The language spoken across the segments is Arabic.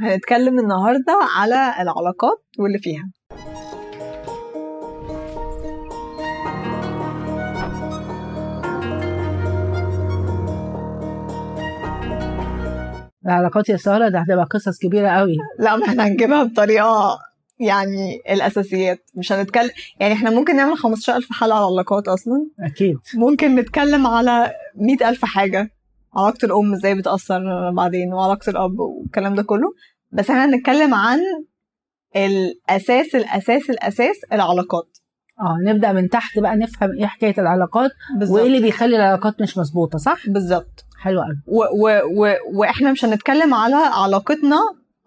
هنتكلم النهارده على العلاقات واللي فيها. العلاقات يا سارة ده هتبقى قصص كبيرة قوي. لا ما إحنا هنجيبها بطريقة يعني الأساسيات. مش هنتكلم يعني إحنا ممكن نعمل 15000 حلقه على العلاقات أصلا. أكيد. ممكن نتكلم على 100000 حاجة. علاقة الأم إزاي بتأثر بعدين وعلاقة الأب والكلام ده كله. بس إحنا هنتكلم عن الأساس الأساس الأساس العلاقات. آه نبدأ من تحت بقى نفهم إيه حكاية العلاقات بالظبط. وإيه اللي بيخلي العلاقات مش مظبوطة صح؟ بالظبط. حلو قوي و و و وإحنا مش هنتكلم على علاقتنا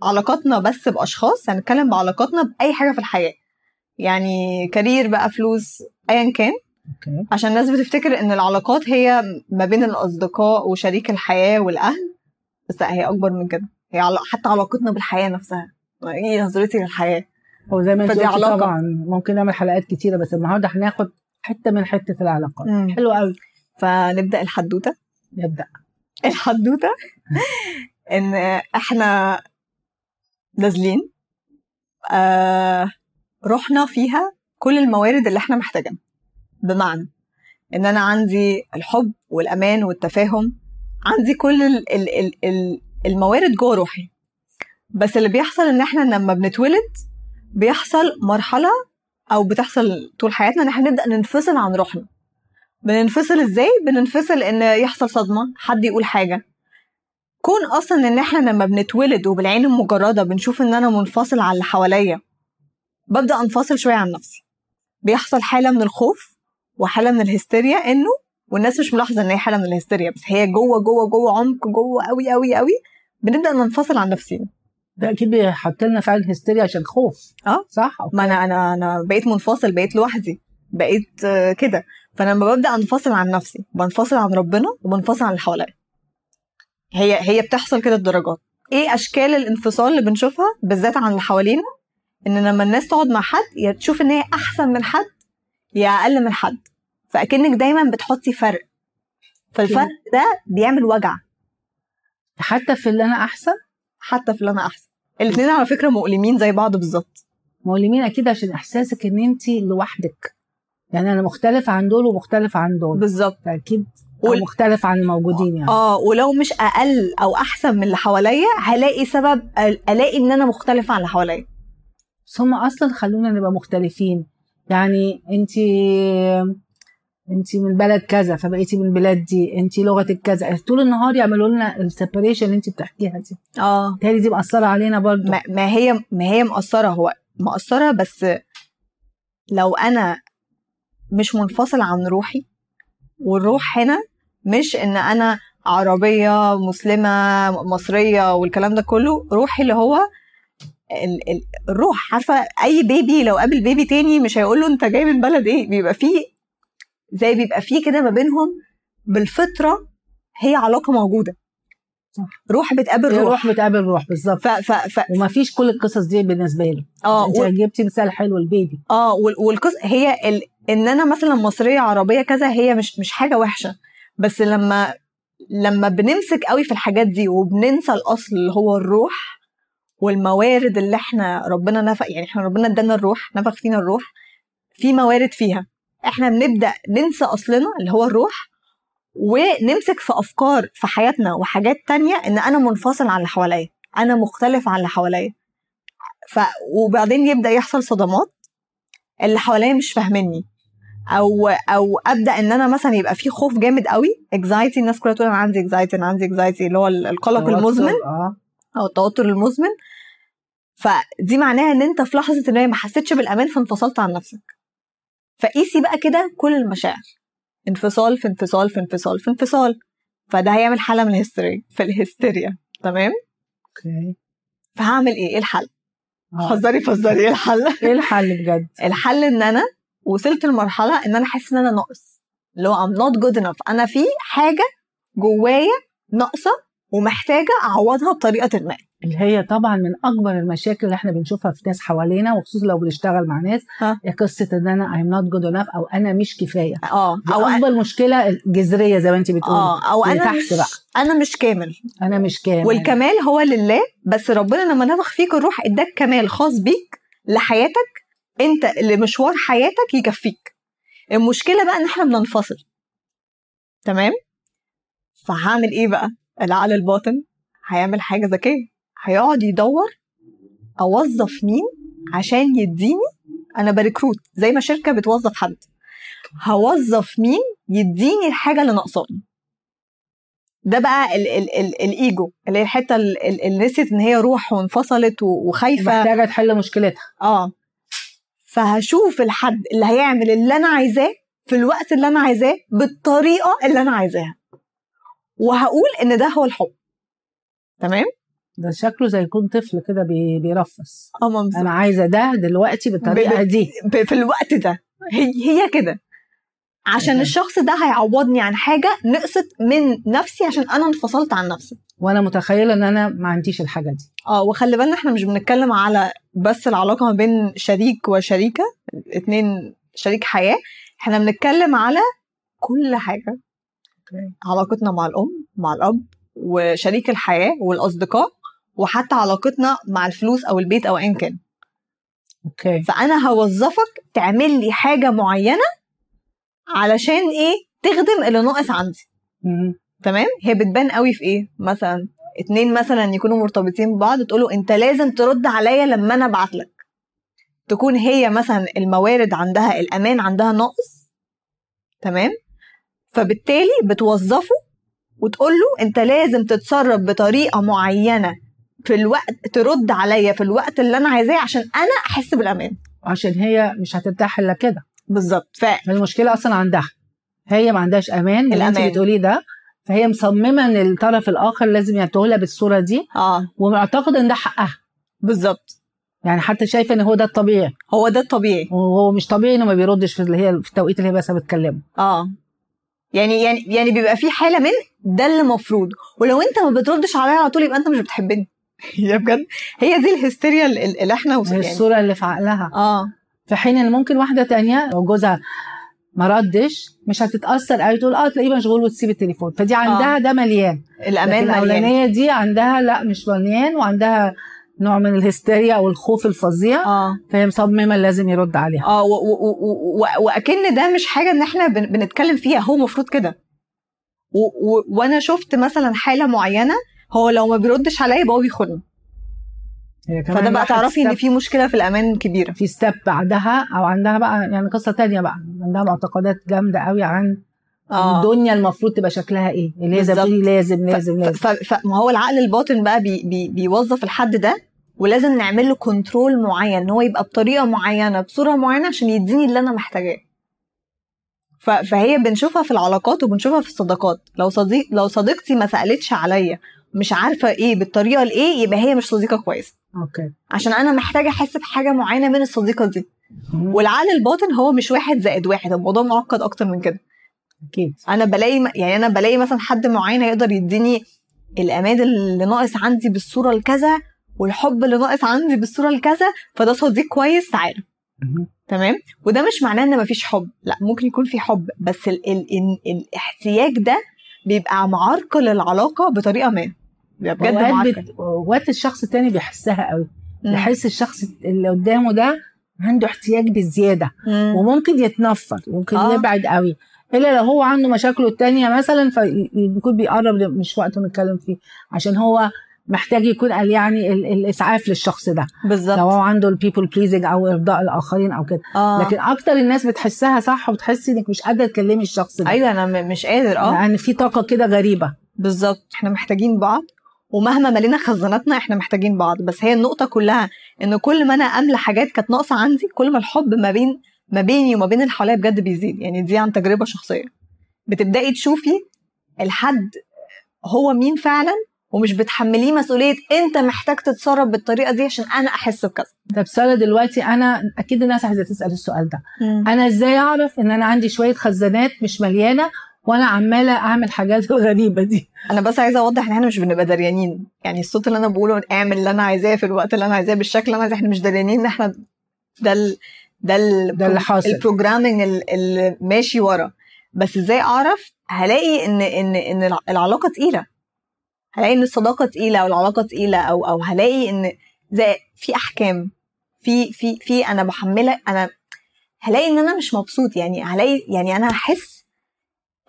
علاقاتنا بس بأشخاص هنتكلم بعلاقاتنا بأي حاجة في الحياة. يعني كارير بقى فلوس ايا كان. أوكي. عشان الناس بتفتكر إن العلاقات هي ما بين الأصدقاء وشريك الحياة والأهل بس لأ هي أكبر من كده. هي حتى علاقتنا بالحياة نفسها. إيه نظرتي للحياة. هو زي ما أنت. طبعا ممكن نعمل حلقات كتيرة بس النهارده هناخد حتة من حتة العلاقات حلو قوي. فنبدأ الحدوتة. نبدأ. الحدوتة إن إحنا نازلين آه رحنا فيها كل الموارد اللي إحنا محتاجينها. بمعنى إن أنا عندي الحب والأمان والتفاهم عندي كل ال ال ال ال الموارد جوه روحي. بس اللي بيحصل إن إحنا لما بنتولد بيحصل مرحلة أو بتحصل طول حياتنا إن إحنا نبدأ ننفصل عن روحنا. بننفصل إزاي؟ بننفصل إن يحصل صدمة حد يقول حاجة. كون أصلا إن إحنا لما بنتولد وبالعين المجردة بنشوف إن أنا منفصل عن اللي حواليا ببدأ أنفصل شوية عن نفسي. بيحصل حالة من الخوف وحالة من الهستيريا إنه والناس مش ملاحظة إن هي حالة من الهستيريا بس هي جوه جوه جوه عمق جوه قوي قوي قوي بنبدأ ننفصل عن نفسنا ده أكيد بيحط لنا فعلا هستيريا عشان خوف. آه. صح؟ okay. ما أنا أنا أنا بقيت منفصل بقيت لوحدي بقيت آه، كده. فأنا لما ببدأ أنفصل عن نفسي بنفصل عن ربنا وبنفصل عن اللي حواليا. هي هي بتحصل كده الدرجات. إيه أشكال الانفصال اللي بنشوفها بالذات عن اللي حوالينا؟ إن لما الناس تقعد مع حد يا تشوف إن هي أحسن من حد يا أقل من حد. فأكنك دايما بتحطي فرق. فالفرق ده بيعمل وجع. حتى في اللي أنا أحسن؟ حتى في اللي أنا أحسن. الاثنين على فكرة مؤلمين زي بعض بالظبط. مؤلمين أكيد عشان إحساسك إن انت لوحدك. يعني أنا مختلف عن دول ومختلف عن دول. بالظبط. أكيد وال- مختلف عن الموجودين يعني. آه ولو مش أقل أو أحسن من اللي حواليا هلاقي سبب ألاقي إن أنا مختلفة عن اللي حواليا. بس هم أصلا خلونا نبقى مختلفين. يعني انت انت من بلد كذا فبقيتي من البلاد دي انت لغتك كذا. طول النهار يعملوا لنا السيبريشن اللي انت بتحكيها دي. آه. دي مأثرة علينا برضو. ما, ما هي ما هي مقصره هو مقصره بس لو أنا مش منفصل عن روحي والروح هنا مش إن أنا عربية مسلمة مصرية والكلام ده كله روحي اللي هو الروح عارفة أي بيبي لو قابل بيبي تاني مش هيقول له أنت جاي من بلد إيه بيبقى فيه زي بيبقى فيه كده ما بينهم بالفطرة هي علاقة موجودة. صح. روح بتقابل روح. روح بتقابل روح بالظبط. ف ف ف وما فيش كل القصص دي بالنسبة له. آه انت و- جبتي مثال حلو البيبي آه وال- والقصة هي ال... إن أنا مثلا مصرية عربية كذا هي مش مش حاجة وحشة. بس لما لما بنمسك قوي في الحاجات دي وبننسى الأصل اللي هو الروح والموارد اللي إحنا ربنا نفخ يعني إحنا ربنا ادانا الروح نفخ فينا الروح في موارد فيها. إحنا بنبدأ ننسى أصلنا اللي هو الروح ونمسك في أفكار في حياتنا وحاجات تانية إن أنا منفصل عن اللي حواليا أنا مختلف عن اللي حواليا. ف وبعدين يبدأ يحصل صدمات اللي حواليا مش فاهميني. أو أو أبدأ إن أنا مثلا يبقى في خوف جامد قوي anxiety الناس كلها تقول أنا عندي anxiety أنا عندي anxiety اللي هو القلق المزمن. آه. أو التوتر المزمن. فدي معناها إن أنت في لحظة ان هي ما حسيتش بالأمان فانفصلت عن نفسك. فقيسي بقى كده كل المشاعر. انفصال في انفصال في انفصال في انفصال. فده هيعمل حالة من الهستيريا في الهستيريا. تمام؟ أوكي. فهعمل إيه؟ إيه الحل؟ آه. فزري فزري. إيه الحل؟ إيه الحل بجد؟ الحل إن أنا وصلت لمرحلة إن أنا حاسس إن أنا ناقص. اللي هو I'm not good enough. أنا في حاجة جوايا ناقصة ومحتاجة أعوضها بطريقة ما. اللي هي طبعا من أكبر المشاكل اللي إحنا بنشوفها في ناس حوالينا وخصوصا لو بنشتغل مع ناس. هي قصة إن أنا I'm not good enough أو أنا مش كفاية. آه أو أكبر مشكلة جذريه زي ما انت بتقولي. آه أو أنا مش بقى. أنا مش كامل. أنا مش كامل. والكمال هو لله بس ربنا لما نفخ فيك الروح إداك كمال خاص بيك لحياتك أنت لمشوار حياتك يكفيك. المشكلة بقى إن إحنا بننفصل. تمام؟ فهعمل إيه بقى؟ العقل الباطن هيعمل حاجة ذكية. هيقعد يدور أوظف مين عشان يديني أنا بريكروت. زي ما شركة بتوظف حد. هوظف مين يديني الحاجة اللي ناقصاني. ده بقى ال ال ال الإيجو اللي هي الحتة ال- ال- اللي نسيت إن هي روح وانفصلت وخايفة. محتاجة تحل مشكلتها. آه. فهشوف الحد اللي هيعمل اللي أنا عايزاه في الوقت اللي أنا عايزاه بالطريقة اللي أنا عايزاها. وهقول إن ده هو الحب. تمام؟ ده شكله زي يكون طفل كده بي- بيرفص. بالظبط. أنا عايزة ده دلوقتي بالطريقة دي. في الوقت ده. هي, هي كده. عشان تمام. الشخص ده هيعوضني عن حاجة نقصت من نفسي عشان أنا انفصلت عن نفسي. وأنا متخيلة إن أنا ما عنديش الحاجة دي. آه وخلي بالنا إحنا مش بنتكلم على بس العلاقة ما بين شريك وشريكة اتنين شريك حياة. إحنا بنتكلم على كل حاجة. علاقتنا مع الأم مع الأب وشريك الحياة والأصدقاء وحتى علاقتنا مع الفلوس أو البيت أو ايا كان. أوكي. فأنا هوظفك تعمل لي حاجة معينة علشان إيه؟ تخدم اللي ناقص عندي. مم. تمام؟ هي بتبان قوي في إيه؟ مثلا اتنين مثلا يكونوا مرتبطين ببعض تقولوا أنت لازم ترد عليا لما أنا أبعت لك. تكون هي مثلا الموارد عندها الأمان عندها ناقص. تمام؟ فبالتالي بتوظفه وتقول له انت لازم تتصرف بطريقة معينة في الوقت ترد عليا في الوقت اللي أنا عايزاه عشان أنا أحس بالأمان. عشان هي مش هترتاح إلا كده. بالظبط. ف المشكلة أصلا عندها. هي ما عندهاش أمان اللي أنت. بتقوليه ده. فهي مصممة إن الطرف الآخر لازم ينتهي بالصورة دي. آه. ومعتقده إن ده حقها. بالظبط. يعني حتى شايفه إن هو ده الطبيعي. هو ده الطبيعي. وهو مش طبيعي إنه ما بيردش في اللي هي في التوقيت اللي هي بس بتكلمه. آه. يعني يعني يعني بيبقى في حالة من ده اللي المفروض. ولو انت ما بتردش عليا على طول يبقى انت مش بتحبني. هي بجد هي دي الهستيريا اللي إحنا هي وصل يعني الصورة اللي في عقلها. آه. في حين إن ممكن واحدة تانية لو جوزها ما ردش مش هتتأثر قوي تقول آه تلاقيه مشغول وتسيب التليفون. فدي عندها آه. ده مليان. الأمان مليان. الأولانية دي عندها لأ مش مليان وعندها نوع من الهستيريا أو الخوف الفظيع آه. فهي مصممة لازم يرد عليها. آه وأكن ده مش حاجة إن إحنا بن- بنتكلم فيها هو المفروض كده. وأنا شفت مثلا حالة معينة هو لو ما بيردش عليا يبقى هو بيخوني فده بقى تعرفي إن في مشكلة في الأمان كبيرة. في step بعدها أو عندها بقى يعني قصة تانية بقى عندها معتقدات جامدة قوي عن آه. الدنيا المفروض تبقى شكلها إيه اللي هي ما لازم لازم لازم ف- ف- فما هو العقل الباطن بقى بي بي بيوظف الحد ده ولازم نعمل له control معين إن هو يبقى بطريقة معينة بصورة معينة عشان يديني اللي أنا محتاجاه. فهي بنشوفها في العلاقات وبنشوفها في الصداقات. لو صديق لو صديقتي ما سألتش عليا مش عارفة إيه بالطريقة الإيه يبقى هي مش صديقة كويسة. أوكي. عشان أنا محتاجة أحس بحاجة معينة من الصديقة دي. والعقل الباطن هو مش واحد زائد واحد الموضوع معقد أكتر من كده. أكيد. أنا بلاقي يعني أنا بلاقي مثلا حد معين يقدر يديني الامان اللي ناقص عندي بالصورة الكذا والحب اللي ناقص عندي بالصورة الكذا فده صديق كويس تعالى. تمام؟ وده مش معناه إن مفيش حب. لا ممكن يكون في حب بس ال ال ال الاحتياج ده بيبقى معرقل العلاقه بطريقة ما. بيبقى بجد معرقل بت- اوقات الشخص التاني بيحسها قوي. يحس الشخص اللي قدامه ده عنده احتياج بزيادة. مم. وممكن يتنفر ممكن آه. يبعد قوي. إلا لو هو عنده مشاكله التانية مثلا فيكون بيقرب مش وقته نتكلم فيه. عشان هو محتاج يكون قال يعني ال- الإسعاف للشخص ده. بالظبط. لو هو عنده ال people pleasing أو إرضاء الآخرين أو كده. آه. لكن أكتر الناس بتحسها صح وبتحسي إنك مش قادرة تكلمي الشخص ده. أيوه أنا مش قادر آه. لأن في طاقة كده غريبة. بالظبط. إحنا محتاجين بعض ومهما ملينا خزاناتنا إحنا محتاجين بعض. بس هي النقطة كلها إن كل ما أنا أملى حاجات كانت ناقصة عندي كل ما الحب ما بين ما بيني وما بين اللي حواليا بجد بيزيد. يعني دي عن تجربة شخصية. بتبدأي تشوفي الحد هو مين فعلا ومش بتحمليه مسؤولية انت محتاج تتصرف بالطريقة دي عشان أنا احس بكذا. طب سارة دلوقتي أنا أكيد الناس عايزة تسأل السؤال ده. أنا إزاي اعرف ان أنا عندي شوية خزانات مش مليانة وأنا عمالة اعمل حاجات غريبة دي؟ أنا بس عايزة اوضح ان إحنا مش بنبقى دريانين. يعني الصوت اللي أنا بقوله اعمل اللي أنا عايزاه في الوقت اللي أنا عايزاه بالشكل اللي أنا عايزاه. إحنا مش دريانين ان إحنا ده ال ده ال ده اللي حاصل. البروجرامينج ال- اللي ماشي ورا. بس إزاي اعرف؟ هلاقي ان ان ان الع- العلاقة تقيلة. هلاقي إن الصداقة تقيلة أو العلاقة تقيلة أو أو هلاقي إن زي في أحكام في في في أنا بحملك أنا هلاقي إن أنا مش مبسوط يعني هلاقي يعني أنا هحس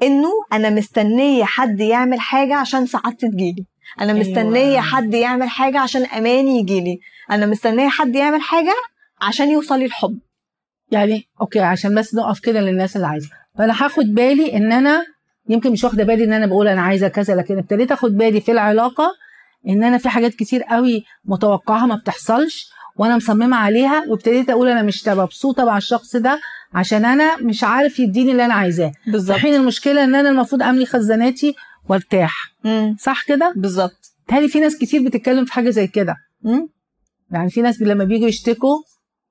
إنه أنا مستنية حد يعمل حاجة عشان سعادتي تجيلي أنا أيوة. مستنية حد يعمل حاجة عشان اماني يجيلي. أنا مستنية حد يعمل حاجة عشان يوصل لي الحب. يعني أوكي عشان بس نقف كده للناس اللي عايزة. فأنا هاخد بالي إن أنا يمكن مش واخدة بالي إن أنا بقول أنا عايزة كذا لكن ابتديت آخد بالي في العلاقة إن أنا في حاجات كتير قوي متوقعه ما بتحصلش وأنا مصممة عليها وابتديت أقول أنا مش مبسوطة مع الشخص ده عشان أنا مش عارف يديني اللي أنا عايزاه. في بالظبط. حين المشكلة إن أنا المفروض أملي خزاناتي وأرتاح. صح كده؟ بالظبط. تهيألي في ناس كتير بتتكلم في حاجة زي كده. يعني في ناس لما بيجوا يشتكوا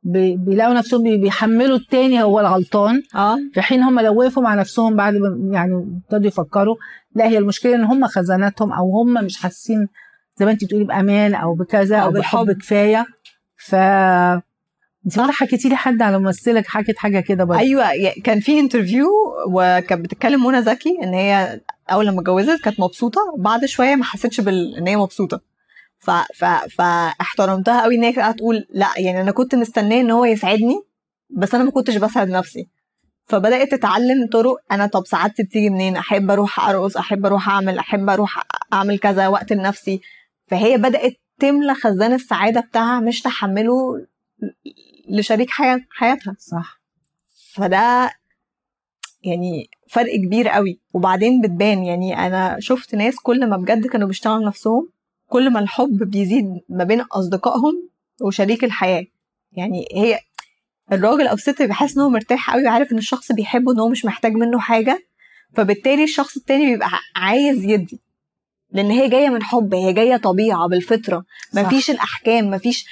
بيلاقوا نفسهم بي- بيحملوا التاني هو الغلطان. آه. في حين هم لو وقفوا مع نفسهم بعد يعني ابتدوا يفكروا لا هي المشكلة إن هم خزاناتهم أو هم مش حاسين زي ما انت بتقولي بأمان أو بكذا أو أو بحب بالحب. كفاية. ف انت مره حكيتي لي حد على ممثلك حكت حاجة كده برضه. أيوه كان في انترفيو وكانت بتتكلم منى زكي إن هي أول لما اتجوزت كانت مبسوطة وبعد شوية ما حسيتش بال... إن هي مبسوطة. ف... ف... فاحترمتها قوي إن هي تقول لأ يعني أنا كنت مستنية إن هو يسعدني بس أنا ما كنتش بسعد نفسي. فبدأت تتعلم طرق أنا طب سعادتي بتيجي منين؟ أحب أروح أرقص أحب أروح أعمل أحب أروح أعمل كذا وقت لنفسي. فهي بدأت تملى خزان السعادة بتاعها مش تحمله لشريك حياة حياتها. صح. فده يعني فرق كبير قوي. وبعدين بتبان يعني أنا شفت ناس كل ما بجد كانوا بيشتغلوا نفسهم كل ما الحب بيزيد ما بين أصدقائهم وشريك الحياة. يعني هي الراجل أو الست بيحس إن هو مرتاح قوي وعارف إن الشخص بيحبه إن هو مش محتاج منه حاجة فبالتالي الشخص التاني بيبقى عايز يدي. لأن هي جاية من حب هي جاية طبيعة بالفطرة. صح. مفيش الأحكام مفيش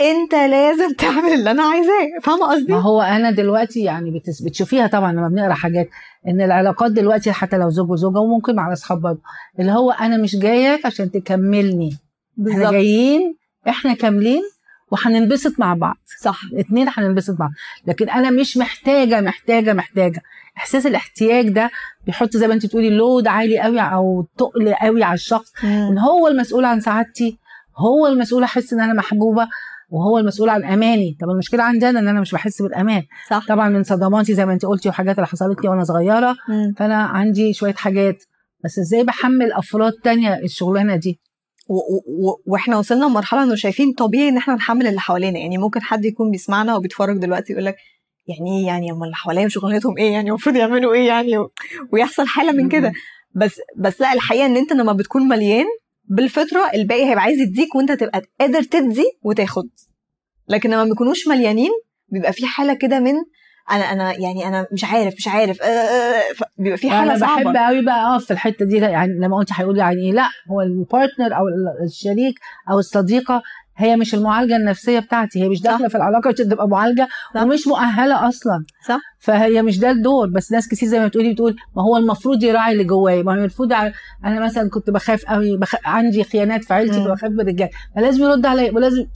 انت لازم تعمل اللي أنا عايزاه فاهمة قصدي؟ ما هو أنا دلوقتي يعني بتس... بتشوفيها طبعا لما بنقرأ حاجات إن العلاقات دلوقتي حتى لو زوج وزوجة وممكن مع أصحاب برضه اللي هو أنا مش جايك عشان تكملني إحنا بالظبط. جايين إحنا كاملين وهننبسط مع بعض. صح. اتنين هننبسط مع بعض. لكن أنا مش محتاجة محتاجة محتاجة. إحساس الاحتياج ده بيحط زي ما أنت بتقولي لود عالي قوي أو تقل قوي على الشخص. إن هو المسؤول عن سعادتي هو المسؤول أحس إن أنا محبوبة. وهو المسؤول عن أماني. طب المشكلة عندي أنا إن أنا مش بحس بالأمان. صح. طبعا من صدماتي زي ما أنت قلتي وحاجات اللي حصلت لي وأنا صغيرة مم. فأنا عندي شوية حاجات. بس إزاي بحمل أفراد تانية الشغلانة دي؟ و- و- وإحنا وصلنا لمرحلة إنه شايفين طبيعي إن إحنا نحمل اللي حوالينا. يعني ممكن حد يكون بيسمعنا وبيتفرج دلوقتي يقول لك يعني إيه يعني؟ هم اللي حواليا شغلانتهم إيه يعني؟ المفروض يعملوا إيه يعني؟ و- ويحصل حالة من كده. بس بس لا الحقيقة إن أنت لما بتكون مليان بالفطرة الباقي هيبقى عايز يديك وانت تبقى قادر تدي وتاخد. لكن لما بيكونوش مليانين بيبقى في حالة كده من أنا أنا يعني أنا مش عارف مش عارف آه، آه، آه، بيبقى في حالة أنا بحب صعبه قوي بقى اقف في الحتة دي يعني لما قلت هيقول يعني إيه لا هو البارتنر أو ال- الشريك أو الصديقة هي مش المعالجة النفسية بتاعتي هي مش داخلة في العلاقة عشان تبقى معالجة صح. ومش مؤهلة أصلا صح. فهي مش ده الدور بس ناس كتير زي ما بتقولي بتقول ما هو المفروض يراعي اللي جوايا ما هو المفروض أنا مثلا كنت بخاف قوي بخ... عندي خيانات في عيلتي. فبخاف من الرجال فلازم يرد عليا ولازم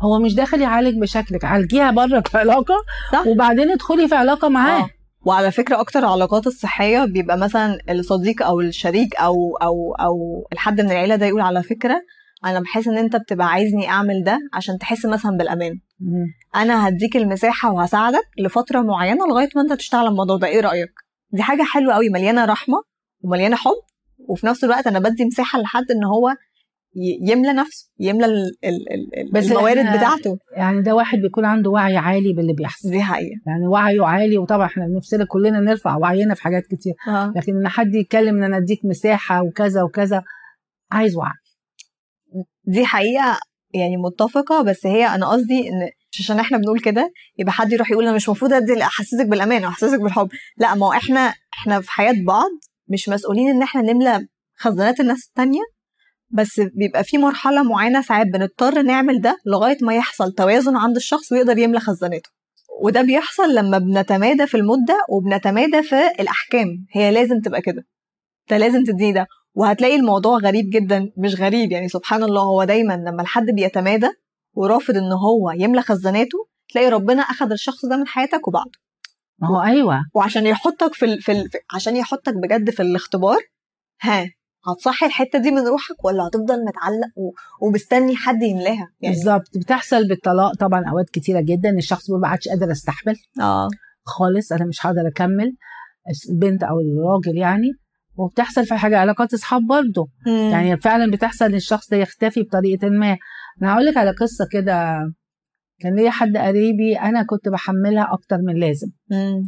هو مش داخل يعالج بشكلك عالجيها بره في علاقة صح. وبعدين ادخلي في علاقة معاه آه. وعلى فكرة أكتر العلاقات الصحية بيبقى مثلا الصديق أو الشريك أو أو أو الحد من العيلة ده يقول على فكرة أنا بحس إن أنت بتبقى عايزني أعمل ده عشان تحس مثلا بالأمان. مم. أنا هديك المساحة وهساعدك لفترة معينة لغاية ما أنت تشتغل على الموضوع ده. إيه رأيك؟ دي حاجة حلوة قوي مليانة رحمة ومليانة حب وفي نفس الوقت أنا بدي مساحة لحد إن هو يملى نفسه يملى ال- ال- ال- بس الموارد بتاعته. يعني ده واحد بيكون عنده وعي عالي باللي بيحصل. دي حقيقة. يعني وعيه عالي وطبعا إحنا نفسنا كلنا نرفع وعينا في حاجات كتير. آه. لكن إن حد يتكلم إن أنا أديك مساحة وكذا وكذا عايز وعي. دي حقيقة يعني متفقة بس هي أنا قصدي إن مش عشان إحنا بنقول كده يبقى حد يروح يقول أنا مش المفروض أدي أحسسك بالأمان أو أحسسك بالحب. لأ ما هو إحنا إحنا في حياة بعض مش مسؤولين إن إحنا نملى خزانات الناس التانية بس بيبقى في مرحلة معينة ساعات بنضطر نعمل ده لغاية ما يحصل توازن عند الشخص ويقدر يملى خزانته. وده بيحصل لما بنتمادى في المدة وبنتمادى في الأحكام. هي لازم تبقى كده. انت لازم تديني ده. وهتلاقي الموضوع غريب جدا مش غريب يعني سبحان الله هو دايما لما الحد بيتمادى ورافض إن هو يملى خزاناته تلاقي ربنا أخذ الشخص ده من حياتك وبعده. ما هو أيوه. وعشان يحطك في ال... في ال... عشان يحطك بجد في الاختبار ها هتصحي الحتة دي من روحك ولا هتفضل متعلق و... ومستني حد يملاها؟ يعني بالظبط. بتحصل بالطلاق طبعا أوقات كتيرة جدا الشخص ما عادش قادر استحمل آه. خالص أنا مش هقدر أكمل. البنت أو الراجل يعني. وبتحصل في حاجة علاقات أصحاب برضه. يعني فعلا بتحصل ان الشخص ده يختفي بطريقة ما. أنا هقول لك على قصة كده. كان ليا حد قريبي أنا كنت بحملها أكتر من لازم. مم.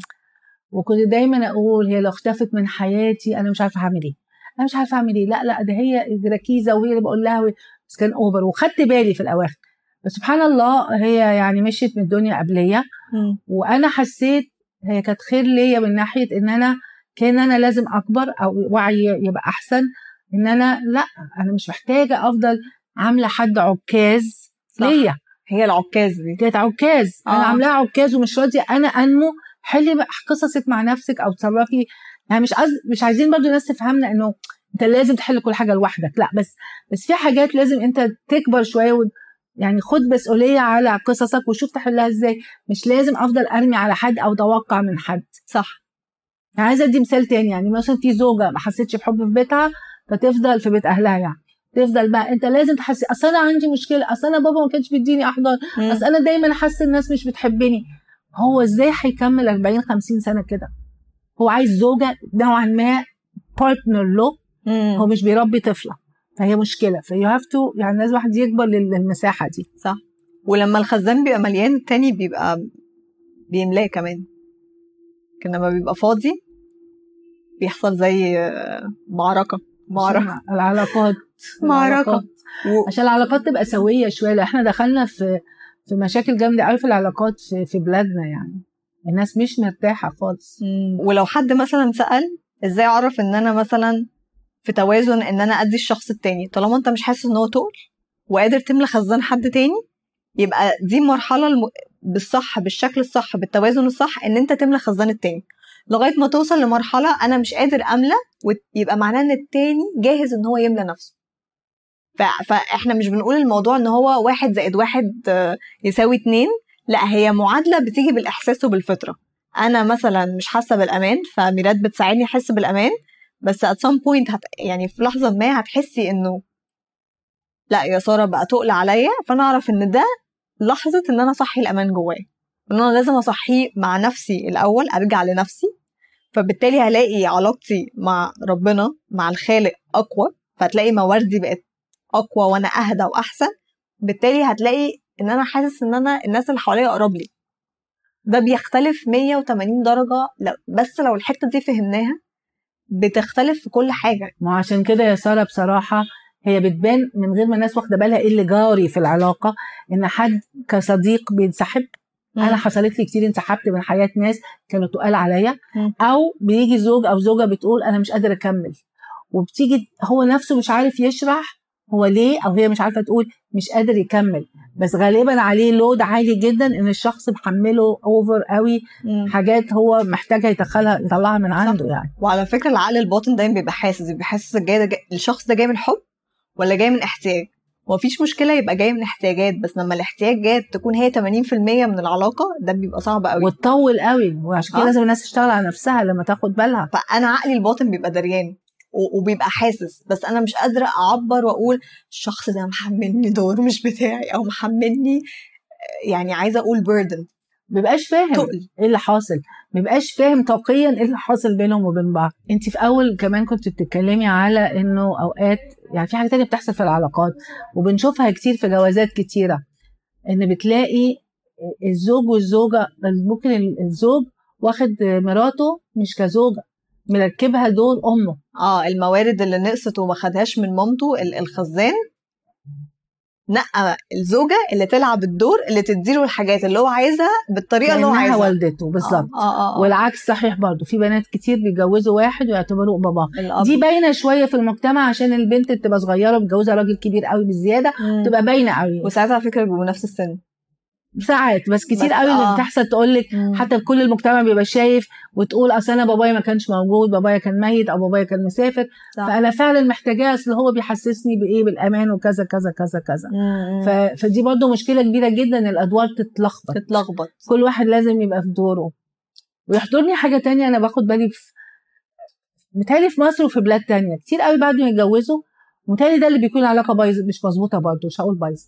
وكنت دايما أقول هي لو اختفت من حياتي أنا مش عارفة اعمل إيه. أنا مش عارفة اعمل إيه. لا لا ده هي ركيزة وهي اللي بقول لها بس كان اوفر وخدت بالي في الأواخر. بس سبحان الله هي يعني مشيت من الدنيا قبلية. وأنا حسيت هي كانت خير ليا من ناحية إن أنا كان أنا لازم أكبر أو وعي يبقى أحسن إن أنا لأ أنا مش محتاجة أفضل عاملة حد عكاز ليا. هي العكاز دي. كانت عكاز. آه. أنا عاملاها عكاز ومش راضية أنا أنمو. حلي قصصك مع نفسك أو تصرفي. يعني مش عايز مش عايزين برضو الناس تفهمنا إنه أنت لازم تحل كل حاجة لوحدك. لأ بس بس في حاجات لازم أنت تكبر شوية و يعني خد مسؤولية على قصصك وشوف تحلها إزاي. مش لازم أفضل أرمي على حد أو أتوقع من حد. صح. يعني عايزة أدي مثال تاني يعني مثلا في زوجة ما حسيتش بحب في بيتها فتفضل في بيت أهلها يعني. تفضل بقى أنت لازم تحسي أصل أنا عندي مشكلة أصل أنا بابا ما كانش بيديني أحضان أصل أنا دايما حاسة الناس مش بتحبني. هو إزاي هيكمل 40 50 سنة كده؟ هو عايز زوجة نوعا ما partner له هو مش بيربي طفلة فهي مشكلة. ف you have to يعني لازم واحد يكبر للمساحة دي. صح. ولما الخزان بيبقى مليان التاني بيبقى بيملاه كمان. لكن لما بيبقى فاضي بيحصل زي معركة معركة. العلاقات معركة. و... عشان العلاقات تبقى سوية شوية. لأن إحنا دخلنا في في مشاكل جامدة قوي في العلاقات في, في بلادنا يعني. الناس مش مرتاحة خالص. ولو حد مثلا سأل إزاي أعرف إن أنا مثلا في توازن إن أنا أدي الشخص التاني؟ طالما أنت مش حاسس إن هو تقل وقادر تملى خزان حد تاني يبقى دي مرحله الم... بالصح بالشكل الصح بالتوازن الصح إن أنت تملى خزان التاني. لغاية ما توصل لمرحلة أنا مش قادر أملى ويبقى معناه إن التاني جاهز إن هو يملى نفسه. فإحنا مش بنقول الموضوع إن هو واحد زائد واحد يساوي اتنين. لا هي معادلة بتيجي بالإحساس وبالفطرة. أنا مثلا مش حاسة بالأمان فميراد بتساعدني أحس بالأمان بس at some point هت يعني في لحظة ما هتحسي إنه لا يا سارة بقى تقل عليا. فأنا أعرف إن ده لحظة إن أنا أصحي الأمان جوايا. إن أنا لازم أصحيه مع نفسي الأول أرجع لنفسي. فبالتالي هلاقي علاقتي مع ربنا مع الخالق أقوى فهتلاقي مواردي بقت أقوى وأنا أهدى وأحسن. بالتالي هتلاقي إن أنا حاسس إن أنا الناس اللي حواليا أقرب لي. ده بيختلف 180 درجة بس لو الحتة دي فهمناها بتختلف في كل حاجة. ما عشان كده يا سارة بصراحة هي بتبان من غير ما الناس واخدة بالها إيه اللي جاري في العلاقة إن حد كصديق بينسحب أنا حصلت لي كتير انسحبت من حياة ناس كانوا تقال عليا. أو بيجي زوج أو زوجة بتقول أنا مش قادر أكمل. وبتيجي هو نفسه مش عارف يشرح هو ليه أو هي مش عارفة تقول مش قادر يكمل. بس غالبا عليه لود عالي جدا إن الشخص محمله اوفر قوي مم. حاجات هو محتاجها يدخلها يطلعها من عنده صح. يعني. وعلى فكرة العقل الباطن دايما بيبقى حاسس بيبقى حاسس الشخص ده جاي من حب ولا جاي من احتياج؟ ومفيش مشكلة يبقى جاي من احتياجات بس لما الاحتياج جات تكون هي 80% من العلاقة ده بيبقى صعب قوي. وتطول قوي وعشان كده آه. لازم الناس تشتغل على نفسها لما تاخد بالها. فأنا عقلي الباطن بيبقى دريان وبيبقى حاسس بس أنا مش قادرة أعبر وأقول الشخص ده محملني دور مش بتاعي أو محملني يعني عايزة أقول بيردن بيبقاش فاهم تقل. إيه اللي حاصل بيبقاش فاهم طاقيا إيه اللي حاصل بينهم وبين بعض. انت في أول كمان كنت بتتكلمي على إنه أوقات يعني في حاجة تانية بتحصل في العلاقات وبنشوفها كتير في جوازات كتيرة إن بتلاقي الزوج والزوجة ممكن الزوج واخد مراته مش كزوجه مركبها دور أمه. آه الموارد اللي نقصت وما خدهاش من مامته ال- الخزان نقى الزوجة اللي تلعب الدور اللي تديله الحاجات اللي هو عايزها بالطريقة اللي هو عايزها والدته بالظبط آه آه, آه. والعكس صحيح برضه في بنات كتير بيتجوزوا واحد ويعتبروه باباه الأب. دي باينة شوية في المجتمع عشان البنت بتبقى صغيرة ومتجوزه راجل كبير قوي بالزياده مم. تبقى باينة قوي وساعتها على فكرة بيبقوا نفس السن ساعات بس كتير بس قوي اللي آه. بتحصل تقول لك حتى كل المجتمع بيبقى شايف وتقول أصل أنا بابايا ما كانش موجود بابايا كان ميت أو بابايا كان مسافر. صح. فأنا فعلا محتاجاه أصل هو بيحسسني بإيه؟ بالأمان وكذا كذا كذا كذا. ف... فدي برضو مشكلة كبيرة جدا الأدوار تتلخبط. تتلخبط. كل واحد لازم يبقى في دوره. ويحضرني حاجة تانية أنا باخد بالي في متهيألي في مصر وفي بلاد تانية. كتير قوي بعد ما يتجوزوا متهيألي ده اللي بيكون العلاقه بايظه مش مظبوطة برضه مش هقول بايظه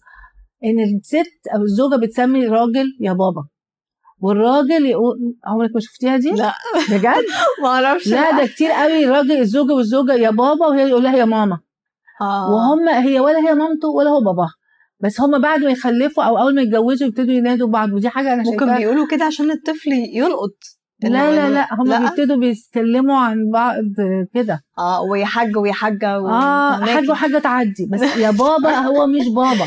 إن الست أو الزوجة بتسمي الراجل يا بابا والراجل يقول عمرك ما شفتيها دي؟ لا بجد؟ ما أعرفش لا ده كتير قوي الراجل الزوجة والزوجة يا بابا وهي يقول لها يا ماما آه. وهم هي ولا هي مامته ولا هو باباها بس هم بعد ما يخلفوا أو أول ما يتجوزوا يبتدوا ينادوا بعض ودي حاجة أنا ممكن شايفاها بيقولوا كده عشان الطفل يلقط لا لا لا هم لا. بيبتدوا بيتكلموا عن بعض كده آه ويا حاج ويا حاجة و- آه. حاجة وحاجة تعدي بس يا بابا هو مش بابا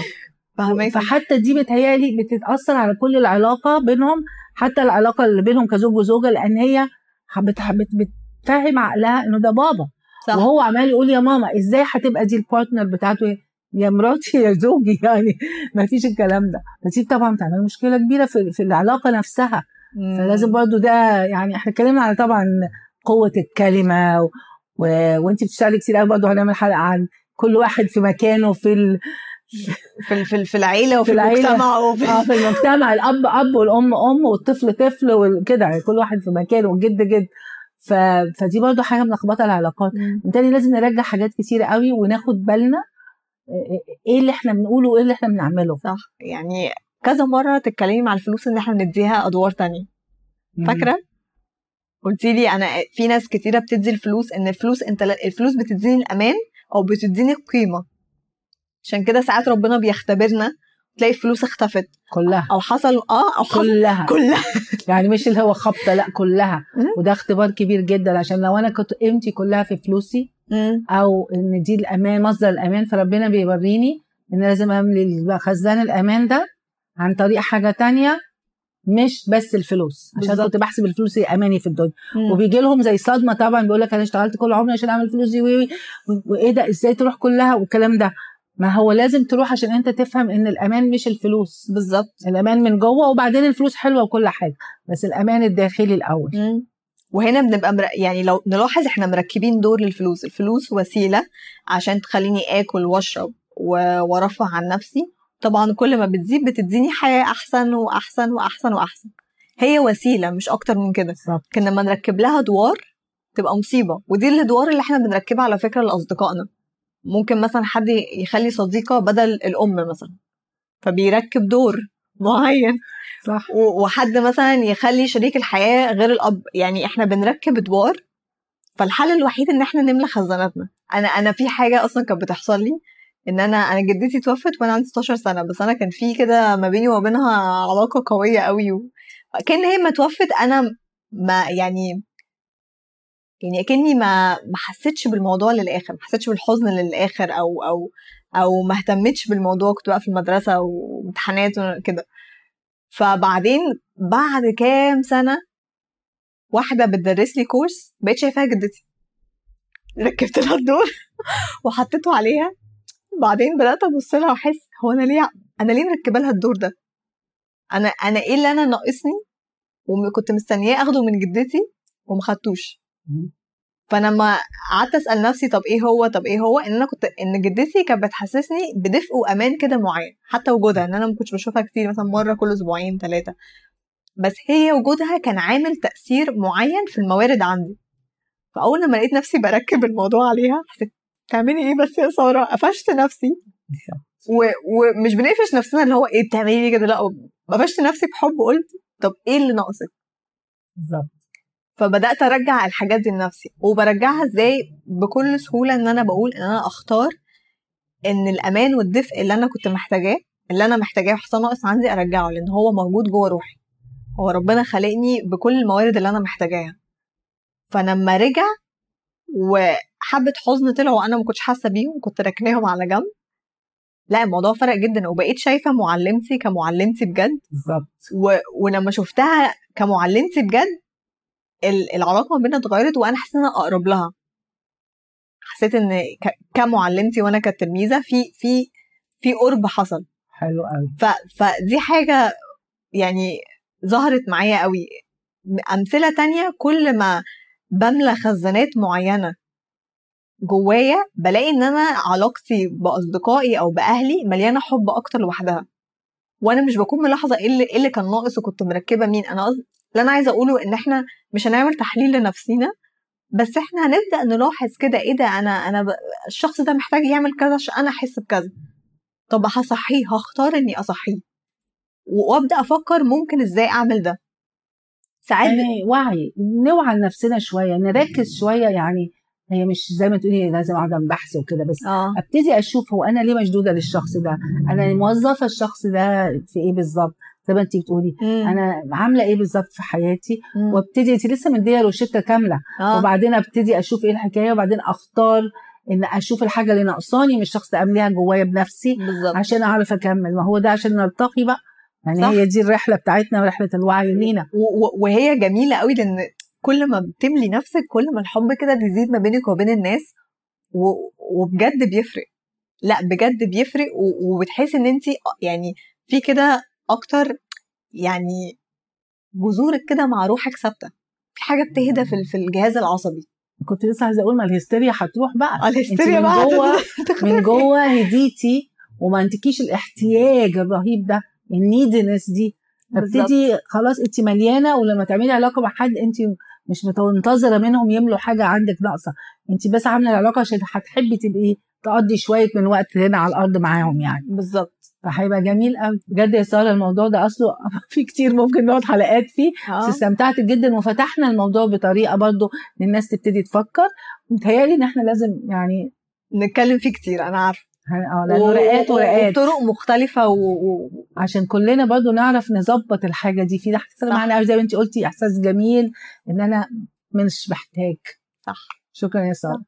فهماكي. فحتى دي بتهيألي بتتأثر على كل العلاقة بينهم حتى العلاقة اللي بينهم كزوج وزوجة لأن هي بت- بت- بتفهم عقلها إنه ده بابا. صح. وهو عمال يقول يا ماما إزاي هتبقى دي البارتنر بتاعته؟ يا مراتي يا زوجي يعني ما فيش الكلام ده. فدي طبعا بتعمل مشكلة كبيرة في, في العلاقة نفسها. مم. فلازم برضو ده يعني إحنا اتكلمنا على طبعا قوة الكلمة و... و... وانت بتشتغلي كتير قوي برضو هنعمل حلقة عن كل واحد في مكانه في ال... في في في العيلة وفي في العيلة. المجتمع وفي آه في المجتمع. الأب أب والأم أم والطفل طفل وكده. يعني كل واحد في مكانه والجد جد. ف... فدي برضو حاجة ملخبطة العلاقات. بالتالي لازم نرجع حاجات كتيره قوي وناخد بالنا إيه اللي إحنا بنقوله وإيه اللي إحنا بنعمله. صح. يعني كذا مرة تتكلمي مع الفلوس ان إحنا نديها أدوار تانية. فاكرة؟ قلتي لي أنا في ناس كتيرة بتدي الفلوس إن الفلوس أنت الفلوس بتديني الأمان أو بتديني القيمه عشان كده ساعات ربنا بيختبرنا تلاقي الفلوس اختفت. كلها. أو حصل آه أو حصل. كلها. كلها. يعني مش اللي هو خبطة لا كلها. وده اختبار كبير جدا عشان لو أنا كنت قيمتي كلها في فلوسي. أو إن دي الأمان مصدر الأمان فربنا بيوريني إن لازم املي خزان الأمان ده عن طريق حاجة تانية مش بس الفلوس. عشان. كنت بحسب الفلوس هي أماني في الدنيا. مم. وبيجي لهم زي صدمة طبعا بيقول لك أنا اشتغلت كل عمري عشان أعمل فلوس دي وإيه ده؟ إزاي تروح كلها؟ والكلام ده. ما هو لازم تروح عشان انت تفهم ان الامان مش الفلوس. بالظبط. الامان من جوه وبعدين الفلوس حلوة وكل حاجة بس الامان الداخلي الأول. مم. وهنا بنبقى مر... يعني لو نلاحظ إحنا مركبين دور للفلوس. الفلوس وسيلة عشان تخليني آكل واشرب و... وارفه عن نفسي. طبعا كل ما بتزيد بتديني حياة أحسن وأحسن وأحسن وأحسن. هي وسيلة مش أكتر من كده. لكن لما نركب لها ادوار تبقى مصيبة ودي الادوار اللي إحنا بنركبها على فكرة لأصدقائنا. ممكن مثلا حد يخلي صديقة بدل الأم مثلا فبيركب دور معين. صح. وحد مثلا يخلي شريك الحياة غير الأب. يعني إحنا بنركب ادوار فالحل الوحيد إن إحنا نملى خزاناتنا. أنا أنا في حاجة أصلا كانت بتحصل لي إن أنا أنا جدتي توفت وأنا عندي 16 سنة بس أنا كان في كده ما بيني وبينها علاقة قوية قوي. كأن هي ما توفت أنا ما يعني يعني أكني ما ما حسيتش بالموضوع للآخر ما حسيتش بالحزن للآخر أو أو أو ما اهتمتش بالموضوع. كنت بقى في المدرسة وامتحانات وكده. فبعدين بعد كام سنة واحدة بتدرس لي كورس بقيت شايفاها جدتي. ركبت لها الدور وحطيته عليها. بعدين بدأت أبص لها وأحس هو أنا ليه أنا ليه مركبة لها الدور ده؟ أنا أنا إيه اللي أنا ناقصني وكنت مستنياه أخده من جدتي وما خدتوش. فانا لما قعدت أسأل نفسي طب إيه هو طب إيه هو إن أنا كنت إن جدتي كانت بتحسسني بدفء وأمان كده معين حتى وجودها إن أنا ما كنتش بشوفها كتير مثلا مرة كل أسبوعين ثلاثة بس هي وجودها كان عامل تأثير معين في الموارد عندي. فأول لما لقيت نفسي بركب الموضوع عليها حسيت تعملي إيه بس يا سارة؟ قفشت نفسي. و... ومش بنقفش نفسنا اللي هو إيه بتعملي لي كده لأ قفشت نفسي بحب قلت طب إيه اللي ناقصك؟ بالظبط. فبدأت أرجع الحاجات دي لنفسي. وبرجعها إزاي؟ بكل سهولة إن أنا بقول إن أنا أختار إن الأمان والدفء اللي أنا كنت محتاجاه اللي أنا محتاجاه وحصل ناقص عندي أرجعه لأن هو موجود جوه روحي. هو ربنا خلقني بكل الموارد اللي أنا محتاجاها. فلما رجع وحبة حزن طلعوا وأنا ما كنتش حاسة بيهم كنت راكناهم على جنب لا الموضوع فرق جدا. وبقيت شايفة معلمتي كمعلمتي بجد. بالظبط. و... ولما شفتها كمعلمتي بجد العلاقة ما بيننا اتغيرت وأنا حسيت إن أنا أقرب لها. حسيت إن. كمعلمتي وأنا كتلميذة في في في قرب حصل. حلو قوي ف... فدي حاجة يعني ظهرت معايا قوي أمثلة تانية كل ما بملى خزانات معينة جوايا بلاقي إن أنا علاقتي بأصدقائي أو بأهلي مليانة حب أكتر لوحدها. وأنا مش بكون ملاحظة إيه اللي, إيه اللي كان ناقص وكنت مركبة مين. أنا اللي أنا عايزة أقوله إن إحنا مش هنعمل تحليل لنفسينا بس إحنا هنبدأ نلاحظ كده إيه ده أنا أنا. الشخص ده محتاج يعمل كذا عشان أنا أحس بكذا. طب هصحيه هختار إني أصحيه. وأبدأ أفكر ممكن إزاي أعمل ده. ساعات يعني وعي نوعى لنفسنا شوية نركز شوية يعني هي مش زي ما تقولي لازم أقعد بحث وكده بس آه. أبتدي أشوف هو أنا ليه مشدودة للشخص ده؟ أنا موظفة الشخص ده في إيه بالظبط؟ زي ما انت بتقولي مم. أنا عاملة إيه بالظبط في حياتي مم. وابتدي انت لسه مدية روشتة كاملة آه. وبعدين ابتدي أشوف إيه الحكاية وبعدين أختار إن أشوف الحاجة اللي ناقصاني من الشخص امليها جوايا بنفسي بالظبط عشان أعرف أكمل ما هو ده عشان نرتقي بقى يعني صح. هي دي الرحلة بتاعتنا ورحله الوعي لينا وهي جميلة قوي لأن كل ما بتملي نفسك كل ما الحب كده بيزيد ما بينك وبين الناس وبجد بيفرق لأ بجد بيفرق و- وبتحسي إن انت يعني في كده أكتر يعني جذورك كده مع روحك ثابتة. في حاجة بتهدى في ال- في الجهاز العصبي. كنت لسه عايزة أقول ما الهستيريا هتروح بقى. آه الهستيريا من بقى جوه. من جوه هديتي وما عندكيش الاحتياج الرهيب ده النيدنس دي. فابتدي خلاص انت مليانة ولما تعملي علاقة مع حد انت مش منتظره منهم يملوا حاجة عندك ناقصة. انت بس عاملة العلاقة عشان هتحبي تبقي تقضي شوية من وقت هنا على الأرض معاهم يعني. بالظبط. فهيبقى جميل قوي. بجد يا ساره الموضوع ده أصله في كتير ممكن نقعد حلقات فيه. بس آه استمتعت جدا وفتحنا الموضوع بطريقة برضو ان الناس تبتدي تفكر. متهيألي إن إحنا لازم يعني نتكلم فيه كتير أنا عارفة. آه لأنه رقات ورقات. وطرق مختلفة و... و... عشان كلنا برضو نعرف نظبط الحاجة دي. في ده. معانا زي ما انت قلتي إحساس جميل إن أنا مش محتاج صح. شكرا يا ساره.